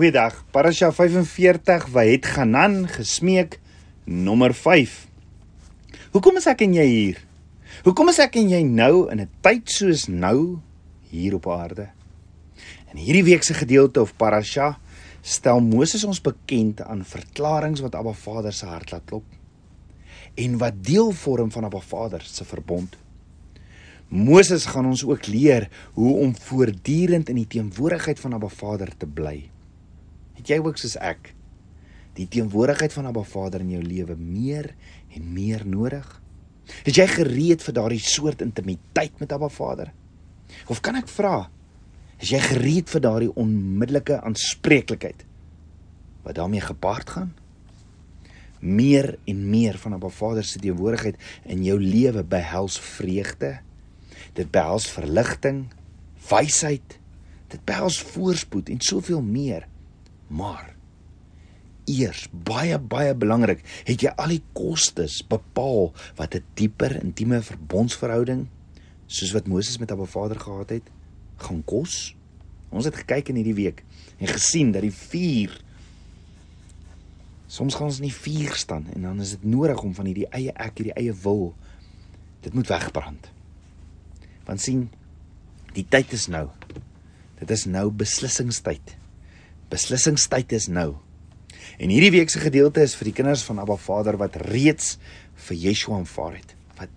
Goeiedag. Parasha 45 wat het Ganan gesmeek nommer 5. Hoekom is ek en jy hier? Hoekom is ek en jy nou in 'n tyd soos nou hier op aarde? In hierdie week se gedeelte of Parasha stel Moses ons bekend aan verklaringe wat Abba Vader se hart laat klop en wat deel vorm van Abba Vader se verbond. Moses gaan ons ook leer hoe om voortdurend in die teenwoordigheid van Abba Vader te bly. Het jy ook soos ek die teenwoordigheid van Abba Vader in jou lewe meer en meer nodig? Is jy gereed vir daardie soort intimiteit met Abba Vader? Of kan ek vra, is jy gereed vir daardie onmiddellike aanspreeklikheid wat daarmee gepaard gaan? Meer en meer van Abba Vader se teenwoordigheid in jou lewe behels vreugde. Dit behels verligting, wysheid, dit behels voorspoed en soveel meer. Maar eers baie baie belangrik, het jy al die kostes bepaal wat 'n dieper intieme verbondsverhouding soos wat Moses met Abba Vader gehad het, gaan kos? Ons het gekyk in hierdie week en gesien dat die vuur soms gaan ons in die vuur staan en dan is dit nodig om van hierdie eie ek, hierdie eie wil dit moet wegbrand. Want sien, die tyd is nou. Dit is nou beslissingstyd. Beslissingstyd is nou. En hierdie week se gedeelte is vir die kinders van Abba Vader wat reeds vir Yeshua aanvaar het. Wat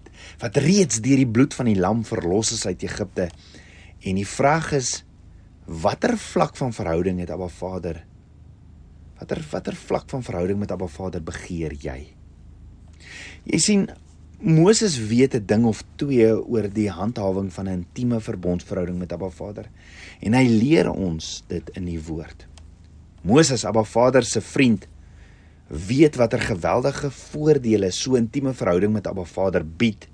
wat reeds deur die bloed van die lam verlos is uit Egipte. En die vraag is watter vlak van verhouding het Abba Vader? Watter watter vlak van verhouding met Abba Vader begeer jy? Jy sien Moses weet 'n ding of twee oor die handhawing van 'n intieme verbondsverhouding met Abba Vader en hy leer ons dit in die woord. Moses, Abba Vader se vriend, weet watter geweldige voordele so intieme verhouding met Abba Vader bied.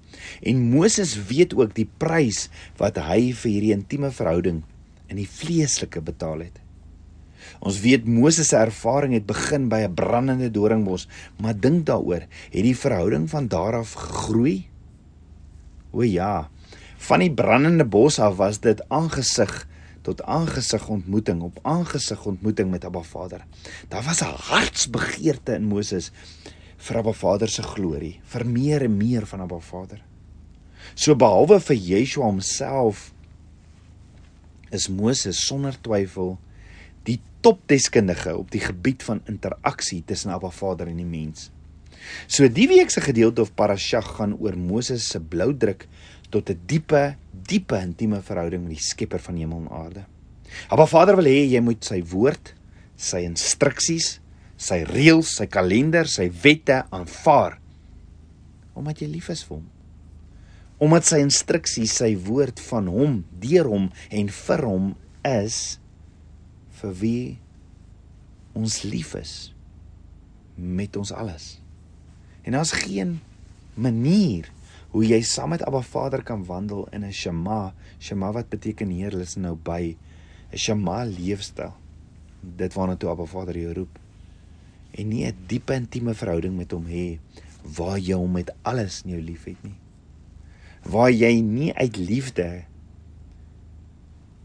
En Moses weet ook die prys wat hy vir hierdie intieme verhouding in die vleeslike betaal het. Ons weet Moses se ervaring het begin by 'n brandende doringbos, maar dink daaroor, het die verhouding van daar af gegroei? O ja, van die brandende bos af was dit aangesig tot aangesig ontmoeting op aangesig ontmoeting met Abba Vader. Daar was 'n hartsbegeerte in Moses vir Abba Vader se glorie, vir meer en meer van Abba Vader. So behalwe vir Yeshua homself is Moses sonder twyfel die topdeskundige op die gebied van interaksie tussen Abba Vader en die mens. So die week se gedeelte of parashah gaan oor Moses se blou druk tot 'n diepe diepe intieme verhouding met die Skepper van hemel en aarde. Abba Vader wil hê jy moet sy woord, sy instruksies, sy reëls, sy kalender, sy wette aanvaar omdat jy lief is vir hom. Omdat sy instruksies, sy woord van hom, deur hom en vir hom is vir wie ons lief is met ons alles. En daar's geen manier hoe jy saam met Abba Vader kan wandel in 'n Shema. Shema wat beteken Heer, hulle is nou by 'n Shema leefstyl. Dit waarna toe Abba Vader jou roep. En nie 'n diepe intieme verhouding met hom hê waar jy hom met alles in jou liefhet nie. Waar jy nie uit liefde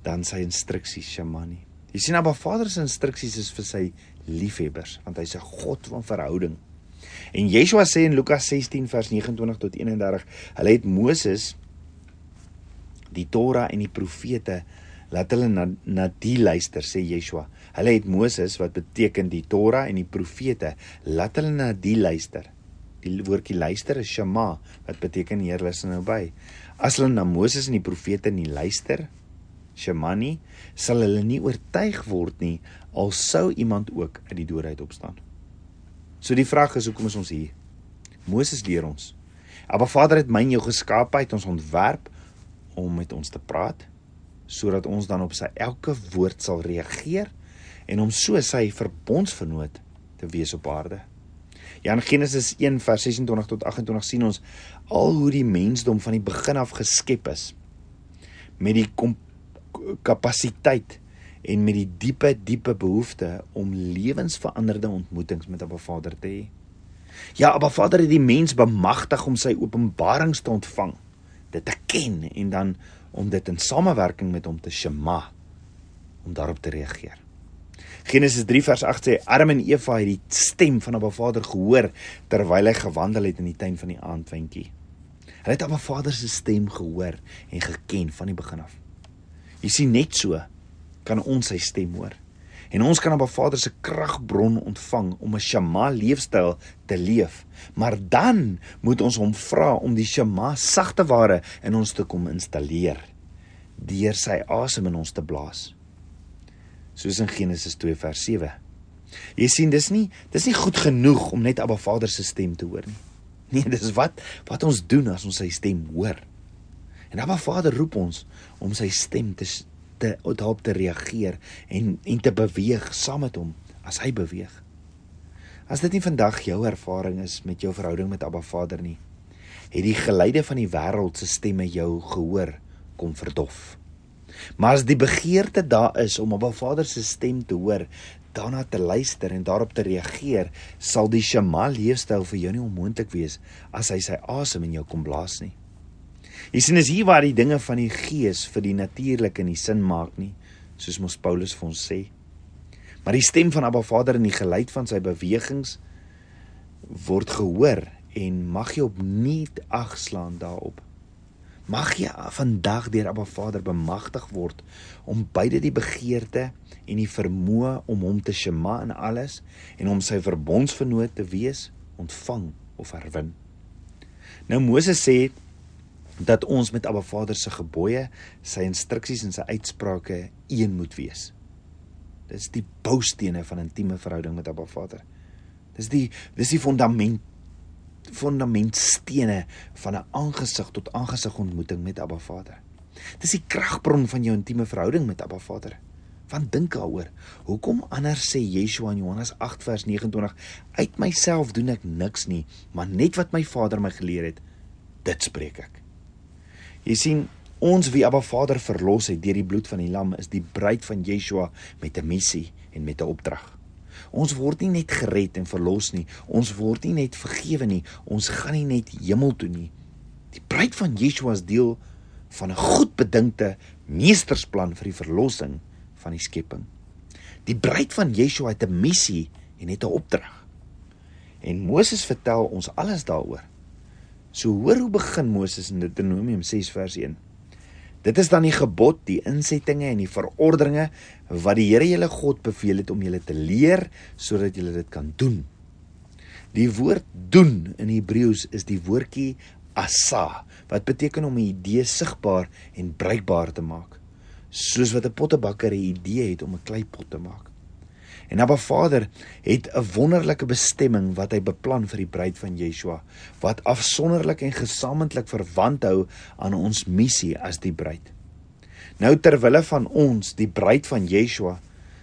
dan sy instruksies Shema nie. Jy sien Abba Vader se instruksies is vir sy liefhebbers want hy's 'n God van verhouding. En Yeshua sê in Lukas 16 vers 29 tot 31, hulle het Moses die Torah en die profete laat hulle na na die luister sê Yeshua. Hulle het Moses wat beteken die Torah en die profete laat hulle na die luister. Die woordjie luister is Shema wat beteken Heer luister nou by. As hulle na Moses en die profete nie luister Shema nie, sal hulle nie oortuig word nie al sou iemand ook uit die dood uit opstaan. So die vraag is hoekom is ons hier? Moses leer ons. Abba Vader het my en jou geskaap uit ons ontwerp om met ons te praat sodat ons dan op sy elke woord sal reageer en om so sy verbondsvernoot te wees op aarde. Ja in Genesis 1 vers 26 tot 28 sien ons al hoe die mensdom van die begin af geskep is met die kapasiteit en met die diepe diepe behoefte om lewensveranderde ontmoetings met Abba Vader te hê. Ja, Abba Vader het die mens bemagtig om sy openbarings te ontvang, dit te ken en dan om dit in samewerking met hom te shema om daarop te reageer. Genesis 3 vers 8 sê Adam en Eva het die stem van Abba Vader gehoor terwyl hy gewandel het in die tuin van die aandwentjie. Hulle het Abba Vader se stem gehoor en geken van die begin af. Jy sien net so kan ons sy stem hoor. En ons kan Abba Vader se kragbron ontvang om 'n Shema leefstyl te leef. Maar dan moet ons hom vra om die Shema sagte ware in ons te kom installeer deur sy asem in ons te blaas. Soos in Genesis 2 vers 7. Jy sien dis nie dis nie goed genoeg om net Abba Vader se stem te hoor nie. Nee, dis wat wat ons doen as ons sy stem hoor. En Abba Vader roep ons om sy stem te te daarop te reageer en en te beweeg saam met hom as hy beweeg. As dit nie vandag jou ervaring is met jou verhouding met Abba Vader nie, het die geluide van die wêreld se stemme jou gehoor kom verdof. Maar as die begeerte daar is om Abba Vader se stem te hoor, daarna te luister en daarop te reageer, sal die Shema leefstyl vir jou nie onmoontlik wees as hy sy asem in jou kom blaas nie. Jy sien is hier waar die dinge van die gees vir die natuurlike nie sin maak nie, soos mos Paulus vir ons sê. Maar die stem van Abba Vader en die geluid van sy bewegings word gehoor en mag jy opnuut agslaan daarop. Mag jy vandag deur Abba Vader bemagtig word om beide die begeerte en die vermoë om hom te shema in alles en om sy verbondsvernoot te wees ontvang of herwin. Nou Moses sê dat ons met Abba Vader se gebooie, sy instruksies en sy uitsprake een moet wees. Dis die boustene van intieme verhouding met Abba Vader. Dis die dis die fondament fundamentstene van 'n aangesig tot aangesig ontmoeting met Abba Vader. Dis die kragbron van jou intieme verhouding met Abba Vader. Want dink daaroor, hoekom anders sê Yeshua in Johannes 8 vers 29: "Uit myself doen ek niks nie, maar net wat my Vader my geleer het, dit spreek ek." Jy sien, ons wie Abba Vader verlos het deur die bloed van die lam is die bruid van Yeshua met 'n missie en met 'n opdrag. Ons word nie net gered en verlos nie. Ons word nie net vergewe nie. Ons gaan nie net hemel toe nie. Die bruid van Yeshua is deel van 'n goed bedinkte meestersplan vir die verlossing van die skepping. Die bruid van Yeshua het 'n missie en het 'n opdrag. En Moses vertel ons alles daaroor. So hoor hoe begin Moses in Deuteronomium 6 vers 1. Dit is dan die gebod, die insettinge en die verordeninge wat die Here julle God beveel het om julle te leer sodat julle dit kan doen. Die woord doen in Hebreëus is die woordjie asa wat beteken om 'n idee sigbaar en bruikbaar te maak. Soos wat 'n pottebakker 'n idee het om 'n kleipot te maak. En Abba Vader het 'n wonderlike bestemming wat hy beplan vir die bruid van Yeshua wat afsonderlik en gesamentlik verwant hou aan ons missie as die bruid. Nou terwille van ons, die bruid van Yeshua,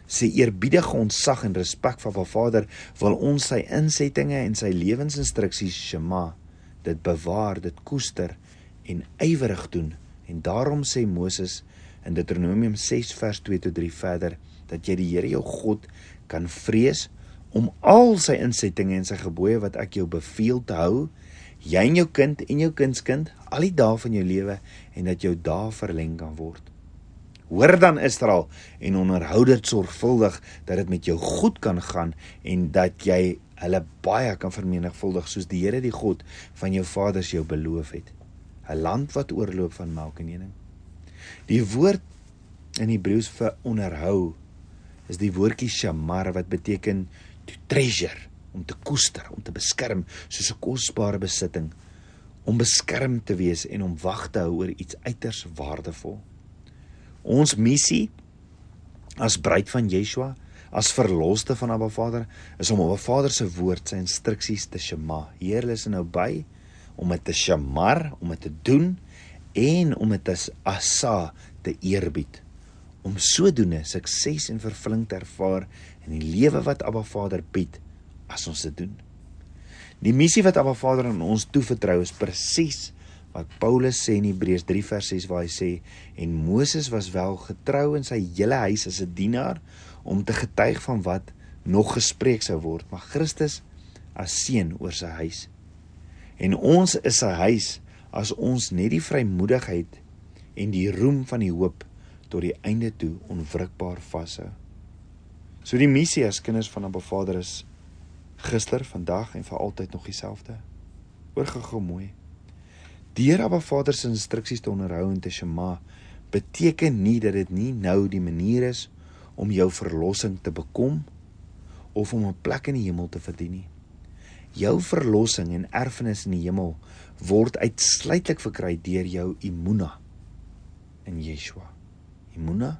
se eerbiedige ontzag en respek vir Abba Vader, wil ons sy insettinge en sy lewensinstruksies Shema dit bewaar, dit koester en ywerig doen. En daarom sê Moses in Deuteronomium 6 vers 2 tot 3 verder dat jy die Here jou God kan vrees om al sy insettinge en sy gebooie wat ek jou beveel te hou, jy en jou kind en jou kindskind al die dae van jou lewe en dat jou dae verleng kan word. Hoor dan Israel en onderhou dit sorgvuldig dat dit met jou goed kan gaan en dat jy hulle baie kan vermenigvuldig soos die Here die God van jou vaders jou beloof het. 'n Land wat oorloop van melk en honing. Die woord in Hebreëus vir onderhou is die woordjie shamar wat beteken to treasure, om te koester, om te beskerm soos 'n kosbare besitting, om beskerm te wees en om wag te hou oor iets uiters waardevol. Ons missie as bruid van Yeshua, as verloste van Abba Vader, is om Abba Vader se woord, sy instruksies te shema. Hier is nou by om dit te shamar, om dit te doen en om dit as asa te eerbied om sodoende sukses en vervulling te ervaar in die lewe wat Abba Vader bied as ons dit doen. Die missie wat Abba Vader aan ons toevertrou is presies wat Paulus sê in Hebreërs 3 vers 6 waar hy sê en Moses was wel getrou in sy hele huis as 'n dienaar om te getuig van wat nog gespreek sou word, maar Christus as seun oor sy huis. En ons is sy huis as ons net die vrymoedigheid en die roem van die hoop tot die einde toe onwrikbaar vashou. So die missie as kinders van 'n Vader is gister, vandag en vir altyd nog dieselfde. Oorgegou mooi. Deur Abba Vader se instruksies te onderhou en te shema beteken nie dat dit nie nou die manier is om jou verlossing te bekom of om 'n plek in die hemel te verdien nie. Jou verlossing en erfenis in die hemel word uitsluitlik verkry deur jou imuna in Yeshua. Imuna?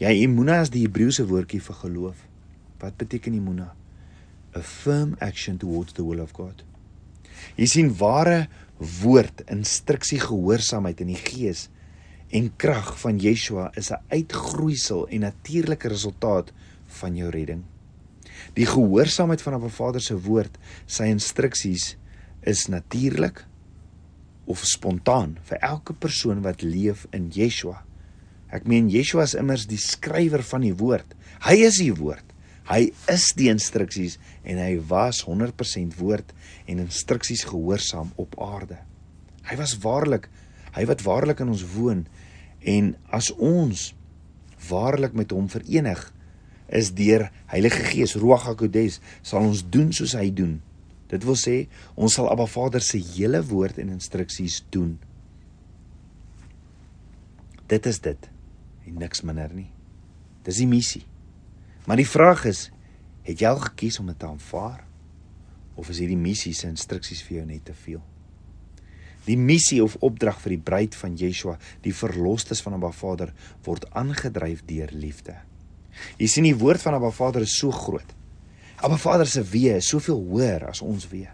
Ja, imuna is die Hebreëse woordjie vir geloof. Wat beteken imuna? A firm action towards the will of God. Jy sien ware woord instruksie gehoorsaamheid in die gees en krag van Yeshua is 'n uitgroeisel en natuurlike resultaat van jou redding. Die gehoorsaamheid van 'n Vader se woord, sy instruksies is natuurlik of spontaan vir elke persoon wat leef in Yeshua. Ek meen Yeshua is immers die skrywer van die woord. Hy is die woord. Hy is die instruksies en hy was 100% woord en instruksies gehoorsaam op aarde. Hy was waarlik hy wat waarlik in ons woon en as ons waarlik met hom verenig is deur Heilige Gees Ruach HaKodes sal ons doen soos hy doen. Dit wil sê ons sal Abba Vader se hele woord en instruksies doen. Dit is dit en niks minder nie. Dis die missie. Maar die vraag is, het jy al gekies om dit te aanvaar of is hierdie missie se instruksies vir jou net te veel? Die missie of opdrag vir die bruid van Yeshua, die verlosstes van Abba Vader, word aangedryf deur liefde. Jy sien die woord van Abba Vader is so groot. Abba Vader se wee is soveel hoër as ons wee.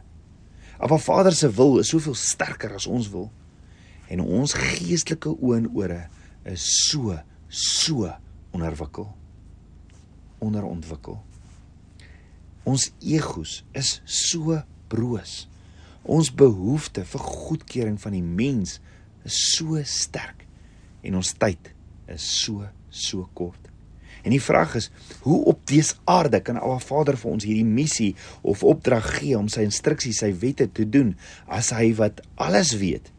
Abba Vader se wil is soveel sterker as ons wil. En ons geestelike oë en ore is so so onderwikkel. Onderontwikkel. Ons egos is so broos. Ons behoefte vir goedkeuring van die mens is so sterk en ons tyd is so so kort. En die vraag is, hoe op dese aarde kan Alva Vader vir ons hierdie missie of opdrag gee om sy instruksies, sy wette te doen as hy wat alles weet,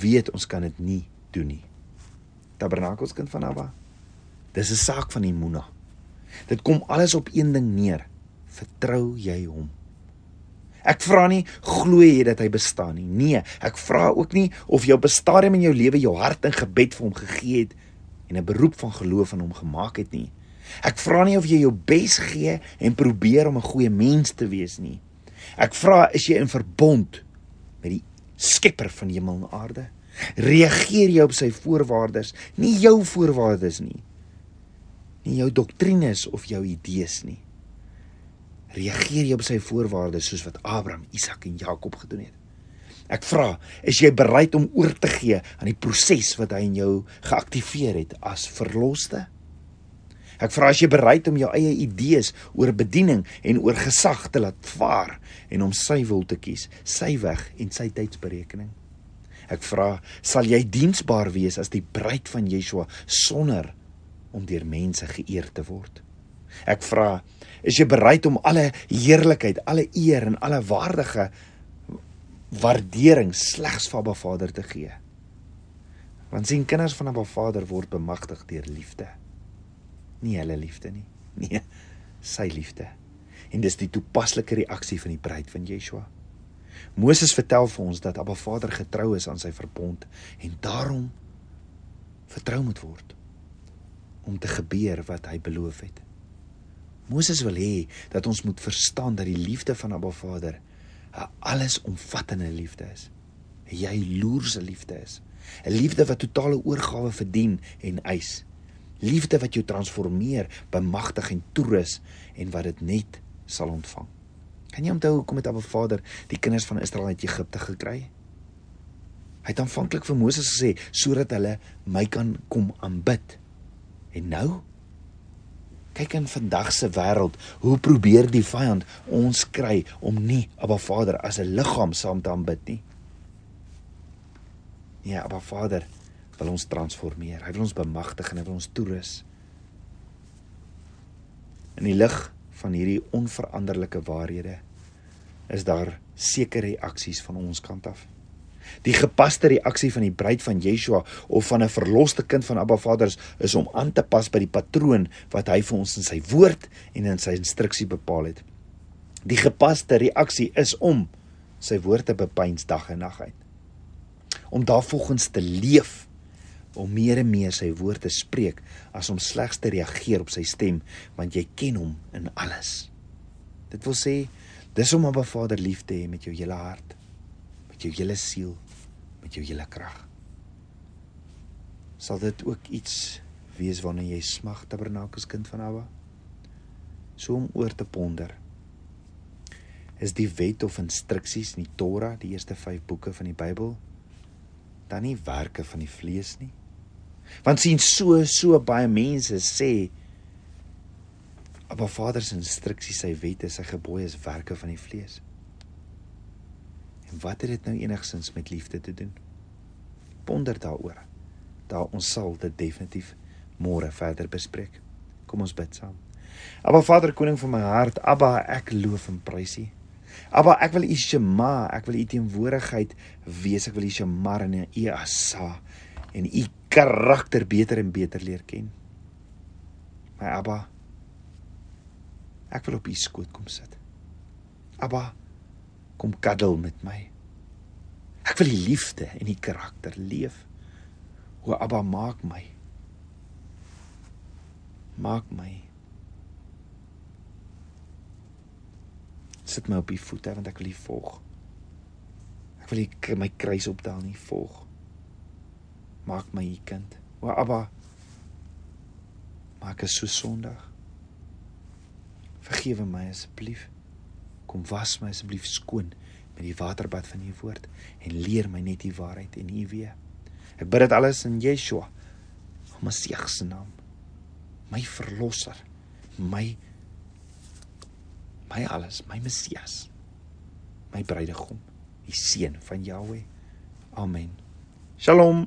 weet ons kan dit nie doen nie. Tabernakels kind van Abba. Dis 'n saak van Imuna. Dit kom alles op een ding neer. Vertrou jy hom? Ek vra nie glo jy dat hy bestaan nie. Nee, ek vra ook nie of jy op 'n stadium in jou lewe jou hart in gebed vir hom gegee het en 'n beroep van geloof aan hom gemaak het nie. Ek vra nie of jy jou bes gee en probeer om 'n goeie mens te wees nie. Ek vra is jy in verbond met die Skepper van hemel en aarde? Reageer jy op sy voorwaardes, nie jou voorwaardes nie. Nie jou doktrines of jou idees nie reageer jy op sy voorwaardes soos wat Abraham, Isak en Jakob gedoen het? Ek vra, is jy bereid om oor te gee aan die proses wat hy in jou geaktiveer het as verloste? Ek vra as jy bereid om jou eie idees oor bediening en oor gesag te laat vaar en om sy wil te kies, sy weg en sy tydsberekening. Ek vra, sal jy diensbaar wees as die bruid van Yeshua sonder om deur mense geëer te word? Ek vra, is jy bereid om alle heerlikheid, alle eer en alle waardige waardering slegs vir Abba Vader te gee? Want sien kinders van Abba Vader word bemagtig deur liefde. Nie hulle liefde nie. Nee, sy liefde. En dis die toepaslike reaksie van die bruid van Yeshua. Moses vertel vir ons dat Abba Vader getrou is aan sy verbond en daarom vertrou moet word om te gebeur wat hy beloof het. Moses wil hê dat ons moet verstaan dat die liefde van Abba Vader 'n allesomvattende liefde is. 'n Jaloerse liefde is. 'n Liefde wat totale oorgawe verdien en eis. Liefde wat jou transformeer, bemagtig en toerus en wat dit net sal ontvang. Kan jy onthou hoekom het Abba Vader die kinders van Israel uit Egipte gekry? Hy het aanvanklik vir Moses gesê sodat hulle my kan kom aanbid. En nou Kyk in vandag se wêreld, hoe probeer die vyand ons kry om nie Abba Vader as 'n liggaam saam te aanbid nie. Ja, Abba Vader wil ons transformeer. Hy wil ons bemagtig en hy wil ons toerus. In die lig van hierdie onveranderlike waarhede is daar sekere reaksies van ons kant af. Die gepaste reaksie van die bruid van Yeshua of van 'n verloste kind van Abba Vader is, is om aan te pas by die patroon wat hy vir ons in sy woord en in sy instruksie bepaal het. Die gepaste reaksie is om sy woord te bepeins dag en nag uit. Om daarvolgens te leef om meer en meer sy woord te spreek as om slegs te reageer op sy stem want jy ken hom in alles. Dit wil sê dis om Abba Vader lief te hê met jou hele hart, met jou hele siel, met jou hele krag. Sal dit ook iets wees waarna jy smag tabernakels kind van Abba? So om oor te ponder. Is die wet of instruksies in die Torah, die eerste 5 boeke van die Bybel, dan nie werke van die vlees nie? Want sien so so baie mense sê Abba Vader se instruksies, sy wette, sy gebooie is werke van die vlees. En wat het dit nou enigsins met liefde te doen? Ponder daaroor. Daar ons sal dit definitief môre verder bespreek. Kom ons bid saam. Abba Vader, koning van my hart, Abba, ek loof en prys U. Abba, ek wil U Shema, ek wil U teenwoordigheid wees, ek wil U Shema en U Asa en U karakter beter en beter leer ken. My Abba, ek wil op U skoot kom sit. Abba, kom kaddel met my. Ek wil die liefde en die karakter leef. O Abba, maak my. Maak my. Sit my op die voete want ek wil U volg. Ek wil U my kruis opdaal nie volg maak my u kind. O Abba, maak ek so sondig. Vergewe my asseblief. Kom was my asseblief skoon met die waterbad van u woord en leer my net die waarheid en u weë. Ek bid dit alles in Yeshua, Messias se naam. My verlosser, my my alles, my Messias. My bruidegom, die seun van Jahweh. Amen. Shalom.